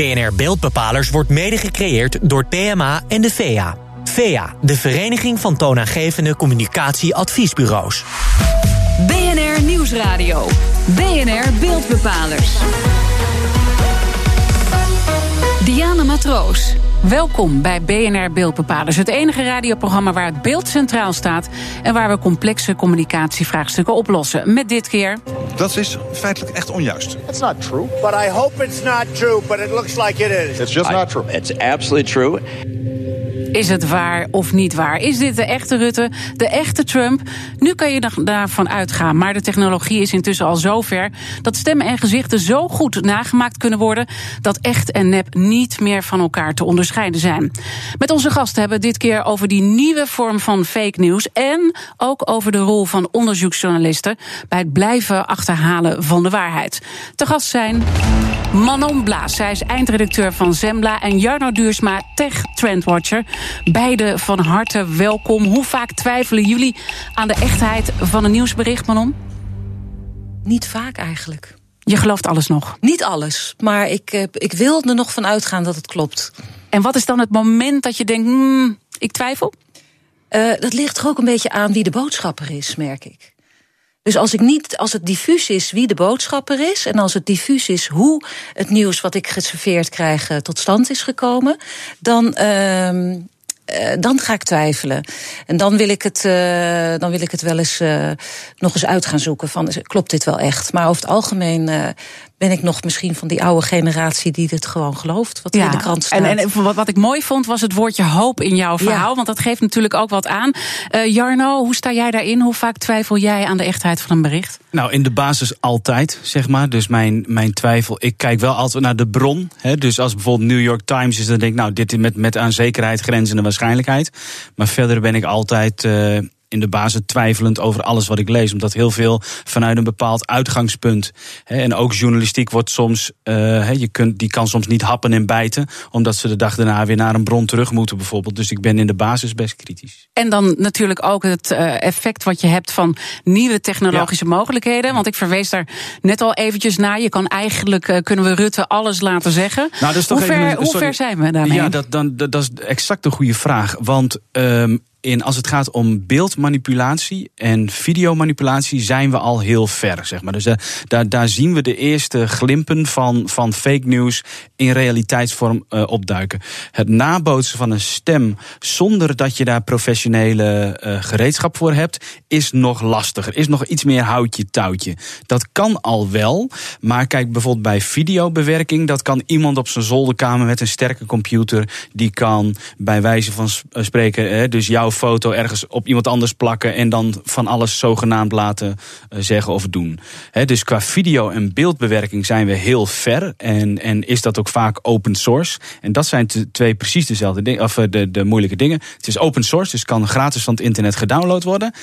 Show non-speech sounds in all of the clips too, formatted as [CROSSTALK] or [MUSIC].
BNR Beeldbepalers wordt mede gecreëerd door PMA en de VEA. VEA, de Vereniging van Toonaangevende Communicatieadviesbureaus. BNR Nieuwsradio. BNR Beeldbepalers. Diana Matroos. Welkom bij BNR Beeldbepalers, het enige radioprogramma waar het beeld centraal staat en waar we complexe communicatievraagstukken oplossen. Met dit keer. Dat is feitelijk echt onjuist. It's not true. But I hope it's not true, but it looks like it is. It's just not true. It's absolutely true. Is het waar of niet waar? Is dit de echte Rutte, de echte Trump? Nu kan je daarvan uitgaan, maar de technologie is intussen al zo ver dat stemmen en gezichten zo goed nagemaakt kunnen worden dat echt en nep niet meer van elkaar te onderscheiden zijn. Met onze gasten hebben we dit keer over die nieuwe vorm van fake news en ook over de rol van onderzoeksjournalisten bij het blijven achterhalen van de waarheid. Te gast zijn Manon Blaas, zij is eindredacteur van Zembla en Jarno Duursma, tech trendwatcher. Beide van harte welkom. Hoe vaak twijfelen jullie aan de echtheid van een nieuwsbericht, Manon? Niet vaak eigenlijk. Je gelooft alles nog? Niet alles, maar ik, eh, ik wil er nog van uitgaan dat het klopt. En wat is dan het moment dat je denkt, hmm, ik twijfel? Uh, dat ligt er ook een beetje aan wie de boodschapper is, merk ik. Dus als, ik niet, als het diffuus is wie de boodschapper is... en als het diffuus is hoe het nieuws wat ik geserveerd krijg... tot stand is gekomen... dan, uh, dan ga ik twijfelen. En dan wil ik het, uh, dan wil ik het wel eens nog eens uit gaan zoeken. Van, klopt dit wel echt? Maar over het algemeen ben ik nog misschien van die oude generatie die dit gewoon gelooft. Wat ja, in de krant staat. En, en wat, wat ik mooi vond was het woordje hoop in jouw verhaal. Ja. Want dat geeft natuurlijk ook wat aan. Uh, Jarno, hoe sta jij daarin? Hoe vaak twijfel jij aan de echtheid van een bericht? Nou, in de basis altijd, zeg maar. Dus mijn, mijn twijfel. Ik kijk wel altijd naar de bron. Hè. Dus als bijvoorbeeld New York Times is, dan denk ik, nou, dit met, met aan zekerheid grenzende waarschijnlijkheid. Maar verder ben ik altijd. Uh, in de basis twijfelend over alles wat ik lees. Omdat heel veel vanuit een bepaald uitgangspunt. Hè, en ook journalistiek wordt soms. Uh, je kunt, die kan soms niet happen en bijten. Omdat ze de dag daarna weer naar een bron terug moeten, bijvoorbeeld. Dus ik ben in de basis best kritisch. En dan natuurlijk ook het uh, effect wat je hebt van nieuwe technologische ja. mogelijkheden. Want ik verwees daar net al eventjes naar. Je kan eigenlijk, uh, kunnen we Rutte alles laten zeggen. Nou, dat is toch hoe, ver, even, hoe ver zijn we daarmee? Ja, dat, dan, dat, dat is exact de goede vraag. Want. Um, in als het gaat om beeldmanipulatie en videomanipulatie zijn we al heel ver, zeg maar. Dus uh, daar, daar zien we de eerste glimpen van, van fake news in realiteitsvorm uh, opduiken. Het nabootsen van een stem zonder dat je daar professionele uh, gereedschap voor hebt, is nog lastiger. Is nog iets meer houtje touwtje. Dat kan al wel, maar kijk bijvoorbeeld bij videobewerking, dat kan iemand op zijn zolderkamer met een sterke computer, die kan bij wijze van spreken, dus jouw foto ergens op iemand anders plakken en dan van alles zogenaamd laten uh, zeggen of doen. Dus qua video- en beeldbewerking zijn we heel ver en, en is dat ook vaak open source. En dat zijn twee precies dezelfde dingen, of de, de moeilijke dingen. Het is open source, dus kan gratis van het internet gedownload worden.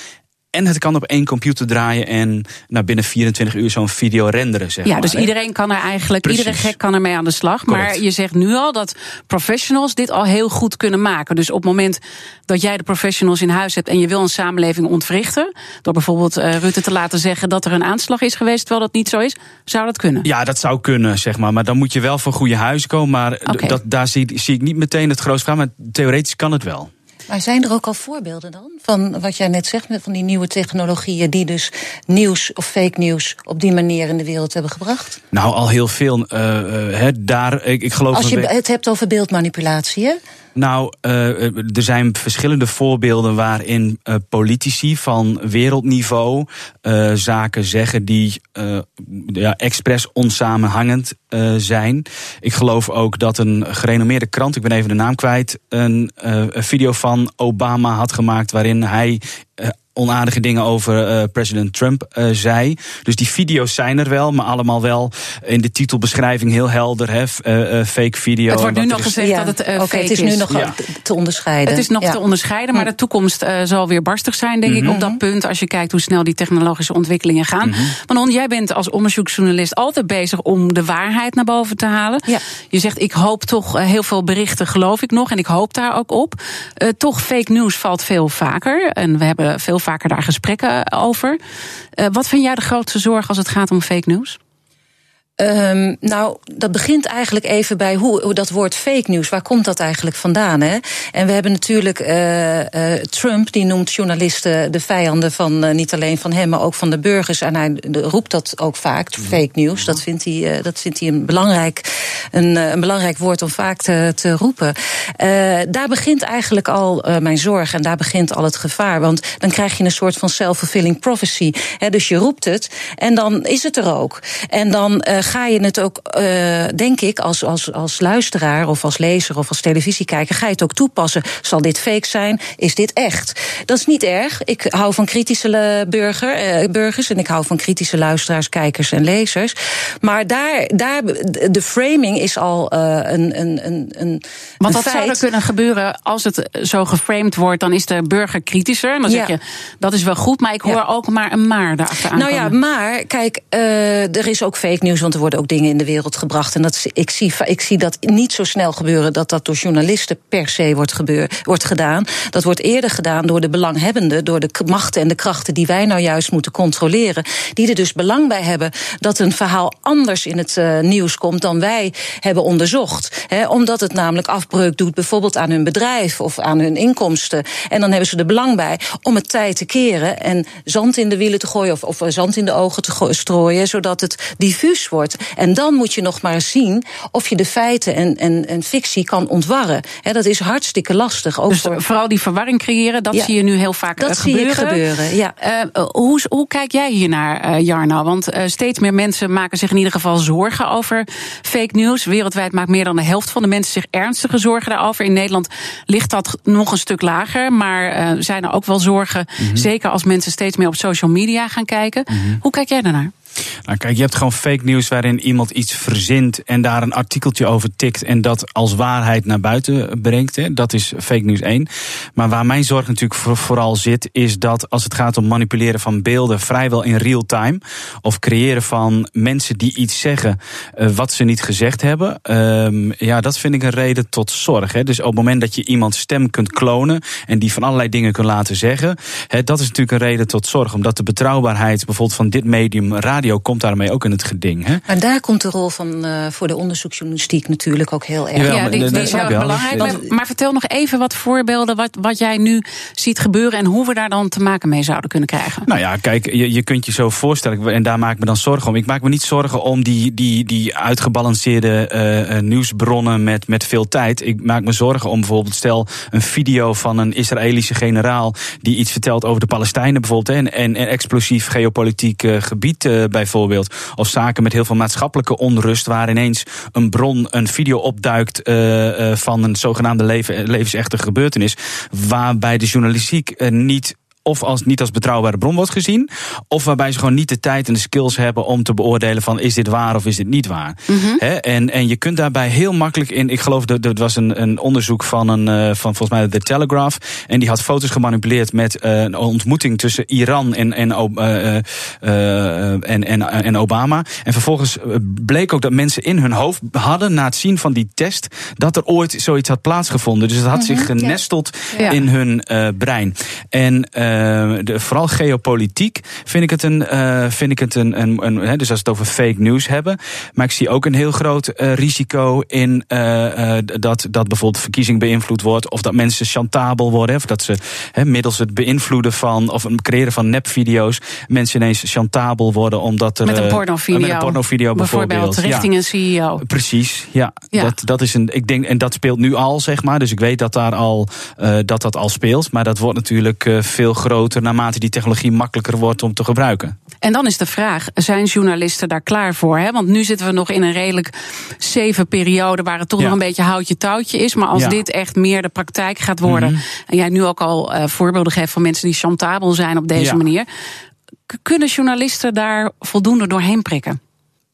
En het kan op één computer draaien en nou, binnen 24 uur zo'n video renderen. Zeg ja, maar, dus hè? iedereen kan er eigenlijk, Precies. iedere gek kan ermee aan de slag. Correct. Maar je zegt nu al dat professionals dit al heel goed kunnen maken. Dus op het moment dat jij de professionals in huis hebt en je wil een samenleving ontwrichten, door bijvoorbeeld uh, Rutte te laten zeggen dat er een aanslag is geweest, terwijl dat niet zo is, zou dat kunnen? Ja, dat zou kunnen, zeg maar. Maar dan moet je wel van goede huis komen. Maar dat, daar zie, zie ik niet meteen het grootste vraag. Maar theoretisch kan het wel. Maar zijn er ook al voorbeelden dan? Van wat jij net zegt, met van die nieuwe technologieën die dus nieuws of fake nieuws op die manier in de wereld hebben gebracht? Nou, al heel veel. Uh, uh, he, daar, ik, ik geloof Als je het hebt over beeldmanipulatie, hè? Nou, uh, er zijn verschillende voorbeelden waarin uh, politici van wereldniveau zaken zeggen die ja, expres onsamenhangend zijn. Ik geloof ook dat een gerenommeerde krant, ik ben even de naam kwijt, een, een video van Obama had gemaakt waarin hij. Onaardige dingen over uh, president Trump uh, zei. Dus die video's zijn er wel, maar allemaal wel in de titelbeschrijving heel helder. Hè, uh, fake video. Het wordt nu nog gezegd Ja, dat het uh, Oké, fake het is nu is. nog Ja. te onderscheiden. Het is nog Ja. te onderscheiden, maar de toekomst uh, zal weer barstig zijn, denk Mhm. ik, op dat punt. Als je kijkt hoe snel die technologische ontwikkelingen gaan. Mhm. Manon, jij bent als onderzoeksjournalist altijd bezig om de waarheid naar boven te halen. Ja. Je zegt, ik hoop toch uh, heel veel berichten, geloof ik nog, en ik hoop daar ook op. Uh, toch, fake news valt veel vaker. En we hebben veel vaker daar gesprekken over. Uh, wat vind jij de grootste zorg als het gaat om fake news? Um, nou, dat begint eigenlijk even bij hoe, hoe, dat woord fake news. Waar komt dat eigenlijk vandaan? Hè? En we hebben natuurlijk uh, uh, Trump, die noemt journalisten de vijanden van uh, niet alleen van hem, maar ook van de burgers. En hij roept dat ook vaak, fake news. Dat vindt hij, dat vindt hij een, belangrijk, een, een belangrijk woord om vaak te, te roepen. daar begint eigenlijk al mijn zorg en daar begint al het gevaar. Want dan krijg je een soort van self-fulfilling prophecy. Hè? Dus je roept het en dan is het er ook. En dan ga je het ook, uh, denk ik, als, als, als luisteraar of als lezer of als televisiekijker, ga je het ook toepassen. Zal dit fake zijn? Is dit echt? Dat is niet erg. Ik hou van kritische burger, uh, burgers en ik hou van kritische luisteraars, kijkers en lezers. Maar daar, daar de framing is al uh, een, een, een, een. Want feit. zou er kunnen gebeuren als het zo geframed wordt, dan is de burger kritischer. En dan zeg je, dat is wel goed, maar ik hoor ja. ook maar een maar daarachteraan. Nou ja, maar kijk, er is ook fake news, want er worden ook dingen in de wereld gebracht. En dat, ik, zie, ik zie dat niet zo snel gebeuren dat dat door journalisten per se wordt, gebeur, wordt gedaan. Dat wordt eerder gedaan door de belanghebbenden, door de machten en de krachten die wij nou juist moeten controleren. Die er dus belang bij hebben dat een verhaal anders in het uh, nieuws komt dan wij hebben onderzocht. Omdat het namelijk afbreuk doet bijvoorbeeld aan hun bedrijf of aan hun inkomsten. En dan hebben ze er belang bij om het tijd te keren en zand in de wielen te gooien of, of zand in de ogen te strooien, zodat het diffuus wordt. En dan moet je nog maar zien of je de feiten en, en, en fictie kan ontwarren. He, dat is hartstikke lastig. Ook dus voor... vooral die verwarring creëren, dat ja, zie je nu heel vaak dat gebeuren. Dat zie ik gebeuren, ja. Uh, hoe, hoe kijk jij hiernaar, uh, Jarno? Want uh, steeds meer mensen maken zich in ieder geval zorgen over fake news. Wereldwijd maakt meer dan de helft van de mensen zich ernstige zorgen daarover. In Nederland ligt dat nog een stuk lager, maar zijn er ook wel zorgen. Mm -hmm. Zeker als mensen steeds meer op social media gaan kijken. Mm -hmm. Hoe kijk jij daarnaar? Nou, kijk, je hebt gewoon fake nieuws waarin iemand iets verzint en daar een artikeltje over tikt en dat als waarheid naar buiten brengt. Hè. Dat is fake nieuws 1. Maar waar mijn zorg natuurlijk voor, vooral zit, is dat als het gaat om manipuleren van beelden vrijwel in real time, of creëren van mensen die iets zeggen uh, wat ze niet gezegd hebben, uh, ja, dat vind ik een reden tot zorg. Hè. Dus op het moment dat je iemand stem kunt klonen en die van allerlei dingen kunt laten zeggen, hè, dat is natuurlijk een reden tot zorg, omdat de betrouwbaarheid bijvoorbeeld van dit medium radio komt daarmee ook in het geding. Hè? Maar daar komt de rol van uh, voor de onderzoeksjournalistiek natuurlijk ook heel erg. Ja, ja die, die is wel belangrijk. Maar, maar, vertel nog even wat voorbeelden wat, wat jij nu ziet gebeuren en hoe we daar dan te maken mee zouden kunnen krijgen. Nou ja, kijk, je, je kunt je zo voorstellen, en daar maak ik me dan zorgen om. Ik maak me niet zorgen om die, die, die uitgebalanceerde uh, nieuwsbronnen met, met veel tijd. Ik maak me zorgen om bijvoorbeeld, stel een video van een Israëlische generaal die iets vertelt over de Palestijnen bijvoorbeeld, en, en, en explosief geopolitiek uh, gebied uh, bijvoorbeeld. Of zaken met heel veel maatschappelijke onrust, waar ineens een bron, een video opduikt uh, uh, van een zogenaamde leven, levensechte gebeurtenis. Waarbij de journalistiek niet of als, niet als betrouwbare bron wordt gezien. Of waarbij ze gewoon niet de tijd en de skills hebben om te beoordelen van is dit waar of is dit niet waar. Mm -hmm. He, en, en je kunt daarbij heel makkelijk in. Ik geloof dat er was een, een onderzoek van een uh, van volgens mij de Telegraph. En die had foto's gemanipuleerd met uh, een ontmoeting tussen Iran en, en, uh, en, en, en Obama. En vervolgens bleek ook dat mensen in hun hoofd hadden na het zien van die test dat er ooit zoiets had plaatsgevonden. Dus het had mm -hmm, zich genesteld ja. in hun brein. En de, vooral geopolitiek vind ik het een, uh, vind ik het een, een, een hè, dus als we het over fake news hebben. Maar ik zie ook een heel groot uh, risico in uh, dat, dat bijvoorbeeld verkiezing beïnvloed wordt. Of dat mensen chantabel worden. Of dat ze hè, middels het beïnvloeden van of het creëren van nepvideo's mensen ineens chantabel worden. Omdat er, met een pornovideo. met een pornovideo bijvoorbeeld. bijvoorbeeld richting ja. een CEO. Precies, ja. ja. Dat, dat is een, ik denk, en dat speelt nu al, zeg maar. Dus ik weet dat daar al, dat dat al speelt. Maar dat wordt natuurlijk veel groter naarmate die technologie makkelijker wordt om te gebruiken. En dan is de vraag: zijn journalisten daar klaar voor? Hè? Want nu zitten we nog in een redelijk safe periode waar het toch ja. nog een beetje houtje touwtje is. Maar als ja. dit echt meer de praktijk gaat worden, mm-hmm. en jij nu ook al uh, voorbeelden geeft van mensen die chantabel zijn op deze ja. manier, kunnen journalisten daar voldoende doorheen prikken?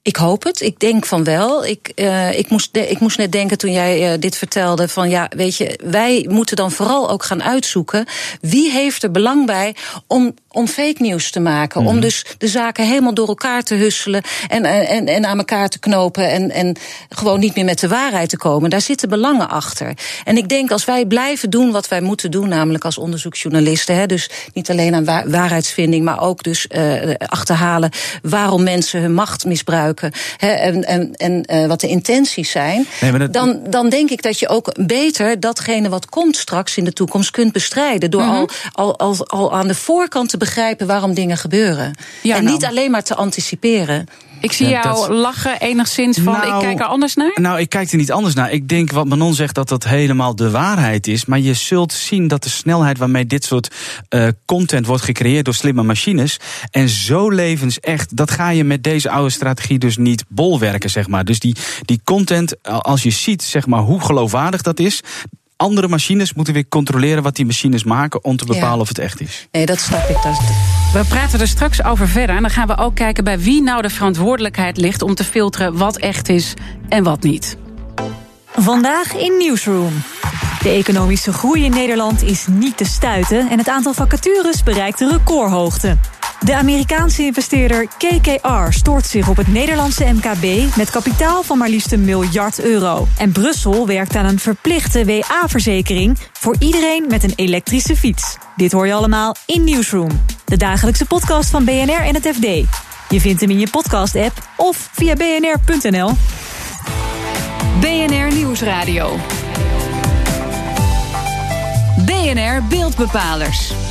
Ik hoop het. Ik denk van wel. Ik, uh, ik, moest, ik moest net denken toen jij uh, dit vertelde: van ja, weet je, wij moeten dan vooral ook gaan uitzoeken wie heeft er belang bij om, om fake nieuws te maken. Mm. Om dus de zaken helemaal door elkaar te husselen en, en, en aan elkaar te knopen en, en gewoon niet meer met de waarheid te komen. Daar zitten belangen achter. En ik denk als wij blijven doen wat wij moeten doen, namelijk als onderzoeksjournalisten, hè, dus niet alleen aan wa waarheidsvinding, maar ook dus uh, achterhalen waarom mensen hun macht misbruiken gebruiken hè, en, en, en uh, wat de intenties zijn, Nee, maar dat- dan, dan denk ik dat je ook beter datgene wat komt straks in de toekomst kunt bestrijden. Door Mhm. al, al, al, al aan de voorkant te begrijpen waarom dingen gebeuren. Ja, en nou. niet alleen maar te anticiperen. Ik zie jou dat- lachen enigszins van, Nou, ik kijk er anders naar. Nou, ik kijk er niet anders naar. Ik denk wat Manon zegt dat dat helemaal de waarheid is. Maar je zult zien dat de snelheid waarmee dit soort eh, content wordt gecreëerd door slimme machines. En zo levensecht, dat ga je met deze oude strategie dus niet bolwerken, zeg maar. Dus die, die content, als je ziet zeg maar, hoe geloofwaardig dat is. Andere machines moeten weer controleren wat die machines maken om te bepalen Ja. of het echt is. Nee, dat snap ik. Dat, We praten er straks over verder. En dan gaan we ook kijken bij wie nou de verantwoordelijkheid ligt om te filteren wat echt is en wat niet. Vandaag in Newsroom. De economische groei in Nederland is niet te stuiten en het aantal vacatures bereikt een recordhoogte. De Amerikaanse investeerder KKR stort zich op het Nederlandse MKB met kapitaal van maar liefst een miljard euro. En Brussel werkt aan een verplichte WA-verzekering voor iedereen met een elektrische fiets. Dit hoor je allemaal in Newsroom, de dagelijkse podcast van BNR en het FD. Je vindt hem in je podcast-app of via bnr.nl. BNR Nieuwsradio. BNR Beeldbepalers.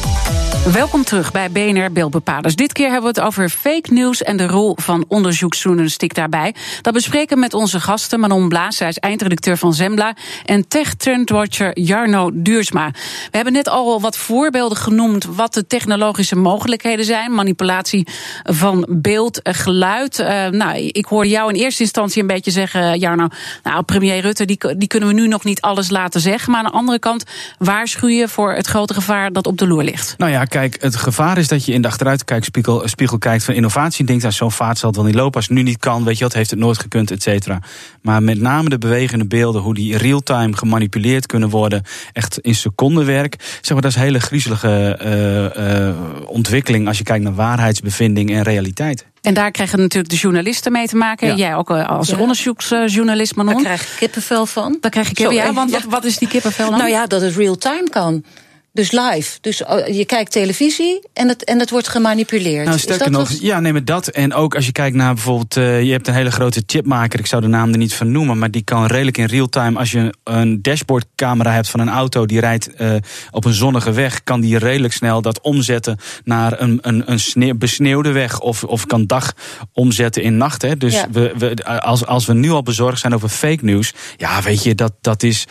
Welkom terug bij BNR Beeldbepalers. Dit keer hebben we het over fake news en de rol van onderzoeksjournalistiek daarbij. Dat bespreken met onze gasten Manon Blaas, zij is eindredacteur van Zembla, en tech trendwatcher Jarno Duursma. We hebben net al wat voorbeelden genoemd wat de technologische mogelijkheden zijn. Manipulatie van beeld, eh, geluid. Eh, nou, ik hoorde jou in eerste instantie een beetje zeggen, Jarno, nou, premier Rutte, die, die kunnen we nu nog niet alles laten zeggen. Maar aan de andere kant waarschuw je voor het grote gevaar dat op de loer ligt. Nou ja, kijk, het gevaar is dat je in de achteruitkijkspiegel spiegel kijkt van innovatie. En denkt, aan zo'n vaart zal het wel niet lopen. Als het nu niet kan, weet je wat, heeft het nooit gekund, et cetera. Maar met name de bewegende beelden, hoe die real-time gemanipuleerd kunnen worden. Echt in secondenwerk. Zeg maar, dat is een hele griezelige eh, eh, ontwikkeling als je kijkt naar waarheidsbevinding en realiteit. En daar krijgen natuurlijk de journalisten mee te maken. Ja. Jij ook eh, als Ja. onderzoeksjournalist, Manon. Daar krijg ik kippenvel van. Daar krijg ik Zo, ja, eh, want ja. Wat, wat is die kippenvel dan? Nou ja, dat het real-time kan. Dus live. Dus uh, je kijkt televisie en het, en het wordt gemanipuleerd. Nou, sterker nog, wat- ja, nee, maar dat. En ook als je kijkt naar bijvoorbeeld, eh, je hebt een hele grote chipmaker, ik zou de naam er niet van noemen, maar die kan redelijk in real time, als je een dashboardcamera hebt van een auto die rijdt eh, op een zonnige weg, kan die redelijk snel dat omzetten naar een, een, een sneeuw- besneeuwde weg of, of kan dag omzetten in nacht. Hè. Dus Ja. we, we, als, als we nu al bezorgd zijn over fake news, ja, weet je, dat, dat is,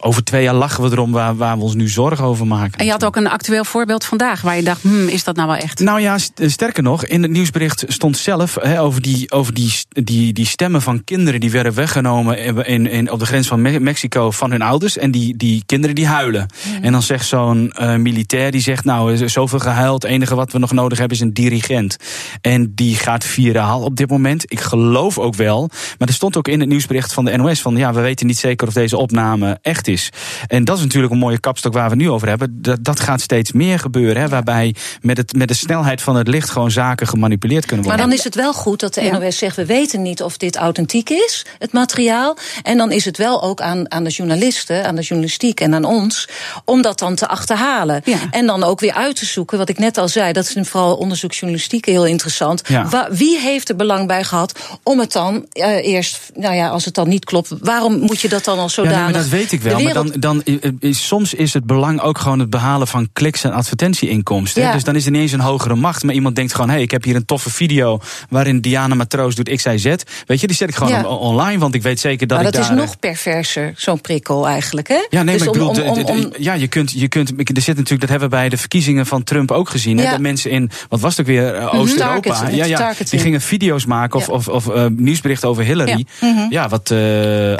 over twee jaar lachen we erom waar, waar we ons nu zorgen over maken. En je had ook een actueel voorbeeld vandaag waar je dacht, hmm, is dat nou wel echt? Nou ja, st- sterker nog, in het nieuwsbericht stond zelf over, die, over die, die, die stemmen van kinderen die werden weggenomen in, in, op de grens van Me- Mexico van hun ouders. En die, die kinderen die huilen. En dan zegt zo'n eh, militair, die zegt nou, er is zoveel gehuild. Het enige wat we nog nodig hebben is een dirigent. En die gaat viraal op dit moment. Ik geloof ook wel. Maar er stond ook in het nieuwsbericht van de NOS van ja, we weten niet zeker of deze opname echt is. En dat is natuurlijk een mooie kapstok waar we het nu over hebben. Dat, dat gaat steeds meer gebeuren. Hè, waarbij met, het, met de snelheid van het licht gewoon zaken gemanipuleerd kunnen Maar worden. dan is het wel goed dat de Ja. NOS zegt: we weten niet of dit authentiek is, het materiaal. En dan is het wel ook aan, aan de journalisten, aan de journalistiek en aan ons, om dat dan te achterhalen. Ja. En dan ook weer uit te zoeken, wat ik net al zei, dat is vooral onderzoeksjournalistiek heel interessant. Ja. Wie heeft er belang bij gehad om het dan eh, eerst, nou ja, als het dan niet klopt, waarom moet je dat dan al Ja, zodanig? nee, maar dat weet ik wel. Maar dan, dan, i- i- soms is het belang ook gewoon het behalen van kliks en advertentieinkomsten. hè. Ja. Dus dan is er niet eens een hogere macht. Maar iemand denkt gewoon: hé, hey, ik heb hier een toffe video. waarin Diana Matroos doet X, Y, Z. Weet je, die zet ik gewoon Ja. online. Want ik weet zeker dat maar ik dat is daar. nog perverser, zo'n prikkel eigenlijk, hè? Ja, nee, Dus maar ik om- bedoel, om- ja, je kunt, je kunt, er zit natuurlijk, dat hebben we bij de verkiezingen van Trump ook gezien. Hè, Ja. dat mensen in, wat was het ook weer, uh, Oost-Europa, Target- ja, ja, targeting. die gingen video's maken of, Ja. of, of uh, nieuwsberichten over Hillary. Ja, wat uh,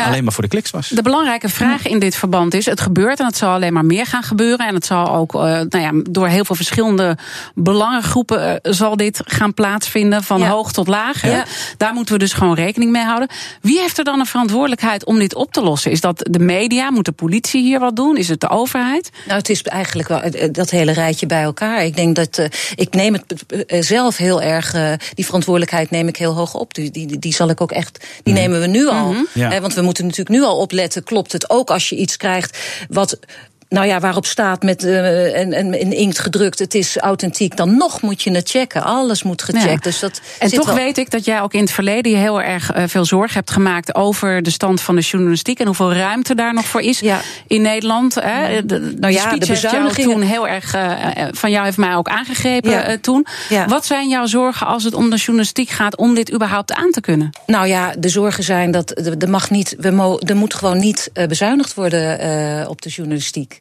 alleen maar voor de kliks was. De belangrijke vraag in dit verband is: het gebeurt en het zal alleen maar meer gaan gebeuren. En het zal ook uh, nou ja, door heel veel verschillende belangengroepen uh, zal dit gaan plaatsvinden, van Ja. hoog tot laag. Ja. Daar moeten we dus gewoon rekening mee houden. Wie heeft er dan een verantwoordelijkheid om dit op te lossen? Is dat de media? Moet de politie hier wat doen? Is het de overheid? Nou, het is eigenlijk wel eh, dat hele rijtje bij elkaar. Ik denk dat uh, ik neem het zelf heel erg. Uh, die verantwoordelijkheid neem ik heel hoog op. Die, die, die zal ik ook echt. Die mm. nemen we nu al. Mhm. Ja. want we moeten natuurlijk nu al opletten. Klopt het ook als je iets krijgt wat nou ja, waarop staat met uh, en, en in inkt gedrukt, het is authentiek, dan nog moet je het checken. Alles moet gecheckt. Ja. Dus dat en toch weet ik dat jij ook in het verleden heel erg uh, veel zorg hebt gemaakt over de stand van de journalistiek en hoeveel ruimte daar nog voor is ja. in Nederland. Hè? De, nou ja, de bezuinigingen toen heel erg uh, van jou heeft mij ook aangegrepen ja. toen. Wat zijn jouw zorgen als het om de journalistiek gaat om dit überhaupt aan te kunnen? Nou ja, de zorgen zijn dat er mag niet, we mo, er moet gewoon niet bezuinigd worden op de journalistiek.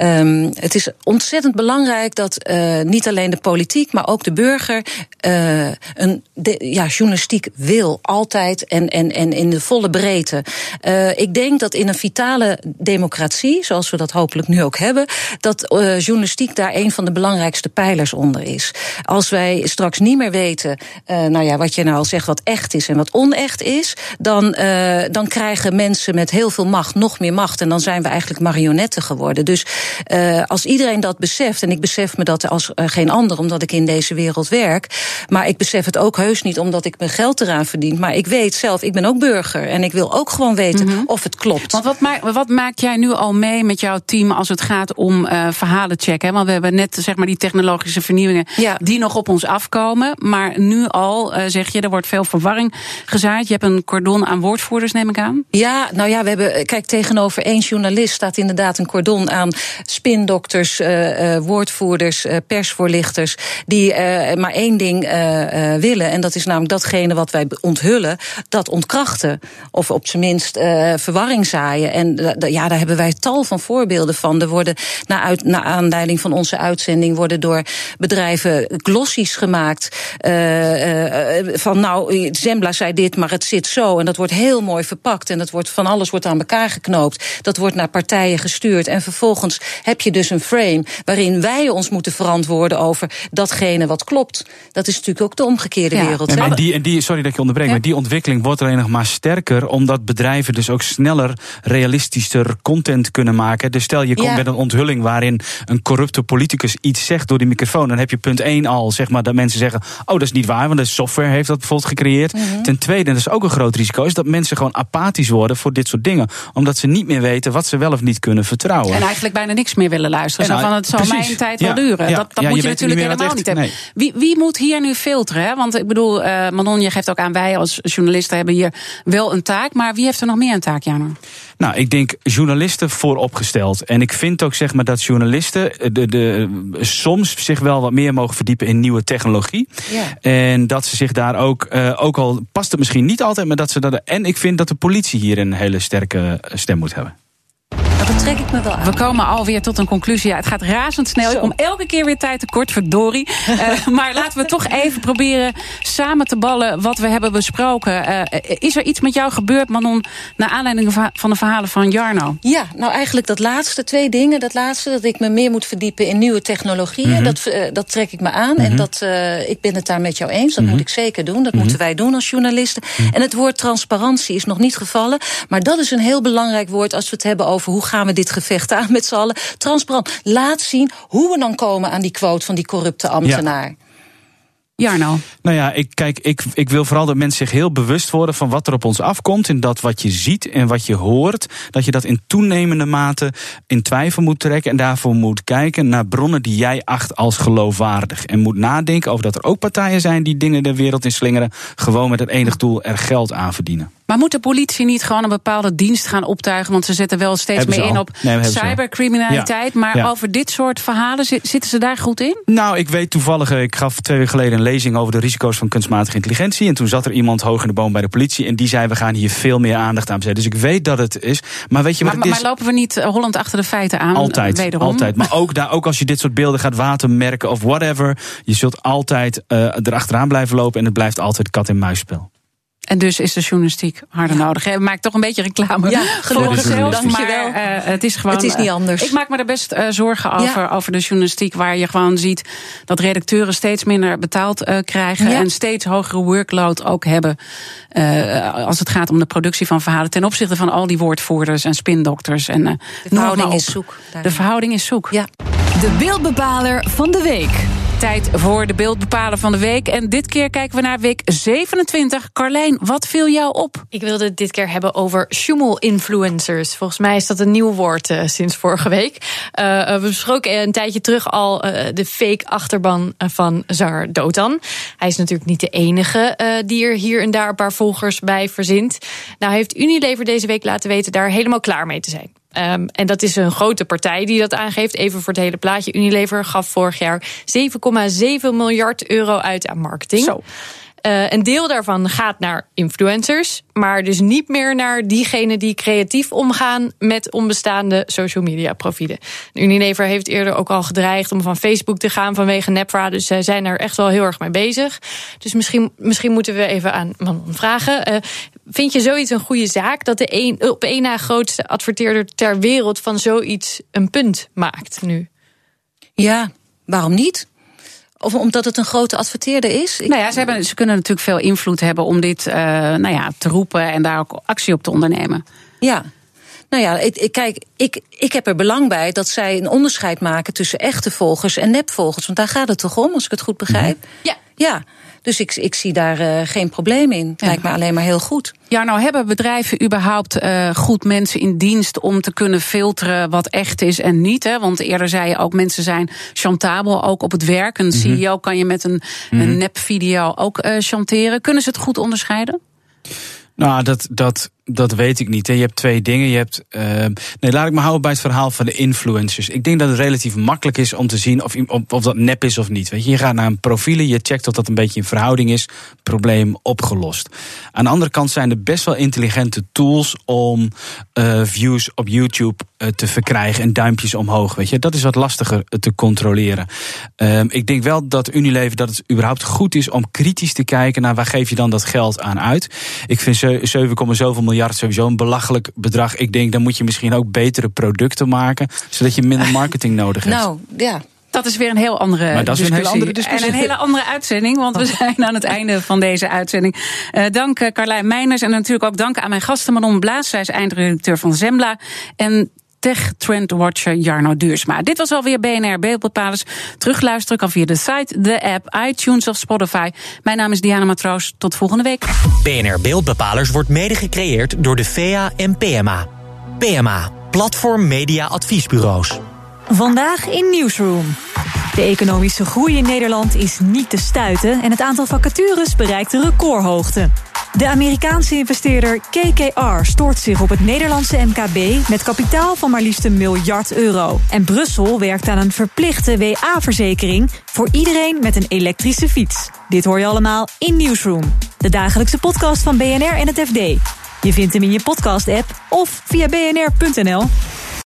Um, het is ontzettend belangrijk dat uh, niet alleen de politiek, maar ook de burger uh, een ja, journalistiek wil. Altijd en, en, en in de volle breedte. Uh, ik denk dat in een vitale democratie, zoals we dat hopelijk nu ook hebben, dat journalistiek daar een van de belangrijkste pijlers onder is. Als wij straks niet meer weten, nou ja, wat je nou al zegt, wat echt is en wat onecht is, dan, dan krijgen mensen met heel veel macht nog meer macht. En dan zijn we eigenlijk marionetten geworden. Dus uh, als iedereen dat beseft, en ik besef me dat als uh, geen ander, omdat ik in deze wereld werk. Maar ik besef het ook heus niet omdat ik mijn geld eraan verdien. Maar ik weet zelf, ik ben ook burger. En ik wil ook gewoon weten mm -hmm. of het klopt. Want wat, maak, wat maak jij nu al mee met jouw team als het gaat om uh, verhalen checken? Want we hebben net zeg maar, die technologische vernieuwingen ja. die nog op ons afkomen. Maar nu al zeg je, er wordt veel verwarring gezaaid. Je hebt een cordon aan woordvoerders, neem ik aan. Ja, nou ja, we hebben. Kijk, tegenover één journalist staat inderdaad een cordon aan spindokters, uh, woordvoerders, uh, persvoorlichters, die maar één ding willen. En dat is namelijk datgene wat wij onthullen, dat ontkrachten. Of op zijn minst verwarring zaaien. En ja, daar hebben wij tal van voorbeelden van. Er worden, naar, uit, naar aanleiding van onze uitzending, worden door bedrijven glossies gemaakt. van nou, Zembla zei dit, maar het zit zo. En dat wordt heel mooi verpakt. En dat wordt van alles wordt aan elkaar geknoopt. Dat wordt naar partijen gestuurd. En vervolgens heb je dus een frame waarin wij ons moeten verantwoorden over datgene wat klopt. Dat is natuurlijk ook de omgekeerde ja. wereld. En, en, die, en die, sorry dat ik je onderbreek, ja. maar die ontwikkeling wordt alleen nog maar sterker omdat bedrijven dus ook sneller realistischer content kunnen maken. Dus stel je komt ja. met een onthulling waarin een corrupte politicus iets zegt door die microfoon, dan heb je punt 1 al zeg maar dat mensen zeggen: "Oh, dat is niet waar, want de software heeft dat bijvoorbeeld gecreëerd." Mm -hmm. Ten tweede, en dat is ook een groot risico, is dat mensen gewoon apathisch worden voor dit soort dingen, omdat ze niet meer weten wat ze wel of niet kunnen vertrouwen. En eigenlijk bijna niks meer willen luisteren. Zo van het zal precies. mijn tijd wel duren. Dat dat moet je natuurlijk niet helemaal niet hebben. nee. Wie, wie moet hier nu filteren? Hè? Want ik bedoel, uh, Manon, je geeft ook aan, wij als journalisten hebben hier wel een taak. Maar wie heeft er nog meer een taak, Jana? Nou, ik denk journalisten vooropgesteld. En ik vind ook zeg maar dat journalisten eh, de, de, soms zich wel wat meer mogen verdiepen in nieuwe technologie. En dat ze zich daar ook, uh, ook al past het misschien niet altijd, maar dat ze dat. En ik vind dat de politie hier een hele sterke stem moet hebben. Dat trek ik me wel aan. We komen alweer tot een conclusie. Ja, het gaat razendsnel. Zo. Ik kom elke keer weer tijd tekort, verdorie. Uh, [LAUGHS] maar laten we toch even proberen samen te ballen wat we hebben besproken. Uh, is er iets met jou gebeurd, Manon, naar aanleiding van de verhalen van Jarno? Ja, nou eigenlijk dat laatste, twee dingen. Dat laatste, dat ik me meer moet verdiepen in nieuwe technologieën. Mhm. dat, uh, dat trek ik me aan. En dat, uh, ik ben het daar met jou eens. Dat Mhm. moet ik zeker doen. Dat moeten wij doen als journalisten. En het woord transparantie is nog niet gevallen. Maar dat is een heel belangrijk woord als we het hebben over hoe gaan we dit gevecht aan met z'n allen. Transparant. Laat zien hoe we dan komen aan die quote van die corrupte ambtenaar. Jarno. Nou ja, ik, kijk, ik, ik wil vooral dat mensen zich heel bewust worden van wat er op ons afkomt. En dat wat je ziet en wat je hoort, dat je dat in toenemende mate in twijfel moet trekken. En daarvoor moet kijken naar bronnen die jij acht als geloofwaardig. En moet nadenken over dat er ook partijen zijn die dingen de wereld in slingeren. Gewoon met het enig doel er geld aan verdienen. Maar moet de politie niet gewoon een bepaalde dienst gaan optuigen? Want ze zetten wel steeds meer in op Nee, cybercriminaliteit. Ja. Maar Ja. over dit soort verhalen zi- zitten ze daar goed in? Nou, ik weet toevallig, eh, ik gaf twee weken geleden een lezing over de risico's van kunstmatige intelligentie. En toen zat er iemand hoog in de boom bij de politie. En die zei: We gaan hier veel meer aandacht aan besteden. Dus ik weet dat het is. Maar weet je wat Maar, het maar lopen we niet eh, Holland achter de feiten aan? Altijd, eh, wederom? altijd. Maar ook, daar, ook als je dit soort beelden gaat watermerken of whatever. Je zult altijd uh, erachteraan blijven lopen. En het blijft altijd kat-en-muisspel. En dus is de journalistiek harder nodig. Hè? Maak toch een beetje reclame Ja, voor gelukkig. je Maar wel. uh, het is gewoon. Het is niet uh, anders. ik maak me er best uh, zorgen over, Ja. over de journalistiek. Waar je gewoon ziet dat redacteuren steeds minder betaald krijgen. Ja. En steeds hogere workload ook hebben. Als het gaat om de productie van verhalen. Ten opzichte van al die woordvoerders en spindokters. En, de verhouding is zoek. De verhouding is zoek. Ja. De beeldbepaler van de week. tijd voor de beeldbepaler van de week. En dit keer kijken we naar week 27. Carlijn, wat viel jou op? Ik wilde het dit keer hebben over Schumel-influencers. Volgens mij is dat een nieuw woord uh, sinds vorige week. Uh, we besproken een tijdje terug al uh, de fake achterban van zanger Dotan. Hij is natuurlijk niet de enige die er hier en daar een paar volgers bij verzint. Nou heeft Unilever deze week laten weten daar helemaal klaar mee te zijn. Um, en dat is een grote partij die dat aangeeft. Even voor het hele plaatje. Unilever gaf vorig jaar 7,7 miljard euro uit aan marketing. Zo. Uh, een deel daarvan gaat naar influencers, maar dus niet meer naar diegenen die creatief omgaan met onbestaande social media profielen. Unilever heeft eerder ook al gedreigd om van Facebook te gaan vanwege Nepra, dus zij zijn er echt wel heel erg mee bezig. Dus misschien, misschien moeten we even aan Manon vragen. Uh, vind je zoiets een goede zaak dat de een, op één na grootste adverteerder ter wereld van zoiets een punt maakt nu? Ja, waarom niet? Of omdat het een grote adverteerder is? Ik... Nou ja, ze, hebben, ze kunnen natuurlijk veel invloed hebben om dit uh, nou ja, te roepen en daar ook actie op te ondernemen. Ja. Nou ja, ik, kijk, ik, ik heb er belang bij dat zij een onderscheid maken tussen echte volgers en nepvolgers. Want daar gaat het toch om, als ik het goed begrijp? Ja. Ja. Dus ik, ik zie daar uh, geen probleem in. Het lijkt me alleen maar heel goed. Ja, nou hebben bedrijven überhaupt uh, goed mensen in dienst om te kunnen filteren wat echt is en niet? Hè? Want eerder zei je ook, mensen zijn chantabel, ook op het werk. Een mm -hmm. CEO kan je met een, mm -hmm. een nepvideo ook uh, chanteren. Kunnen ze het goed onderscheiden? Nou, dat, dat, dat weet ik niet. Je hebt twee dingen. Je hebt, uh, nee, laat ik me houden bij het verhaal van de influencers. Ik denk dat het relatief makkelijk is om te zien of, of, dat nep is of niet. Weet je, je gaat naar een profielen, je checkt of dat een beetje in verhouding is. Probleem opgelost. Aan de andere kant zijn er best wel intelligente tools om uh, views op YouTube uh, te verkrijgen en duimpjes omhoog. Weet je, dat is wat lastiger te controleren. Uh, ik denk wel dat Unilever dat het überhaupt goed is om kritisch te kijken naar waar geef je dan dat geld aan uit. Ik vind 7, zoveel miljard sowieso een belachelijk bedrag. Ik denk, dan moet je misschien ook betere producten maken, zodat je minder marketing nodig hebt. Nou, ja. Dat is weer een heel andere maar dat is discussie. Een hele andere discussie. En een hele andere uitzending, want we zijn aan het einde van deze uitzending. Uh, dank uh, Carlijn Meijners en natuurlijk ook dank aan mijn gasten Manon Blaas. Zij is eindredacteur van Zembla. En Tech Trend Watcher Jarno Duursma. Dit was alweer BNR Beeldbepalers. Terugluisteren kan via de site, de app, iTunes of Spotify. Mijn naam is Diana Matroos. Tot volgende week. BNR Beeldbepalers wordt mede gecreëerd door de VEA en PMA. PMA, Platform Media Adviesbureaus. Vandaag in Newsroom. De economische groei in Nederland is niet te stuiten en het aantal vacatures bereikt een recordhoogte. De Amerikaanse investeerder KKR stort zich op het Nederlandse MKB met kapitaal van maar liefst een miljard euro. En Brussel werkt aan een verplichte WA-verzekering voor iedereen met een elektrische fiets. Dit hoor je allemaal in Newsroom, de dagelijkse podcast van BNR en het FD. Je vindt hem in je podcast-app of via bnr.nl.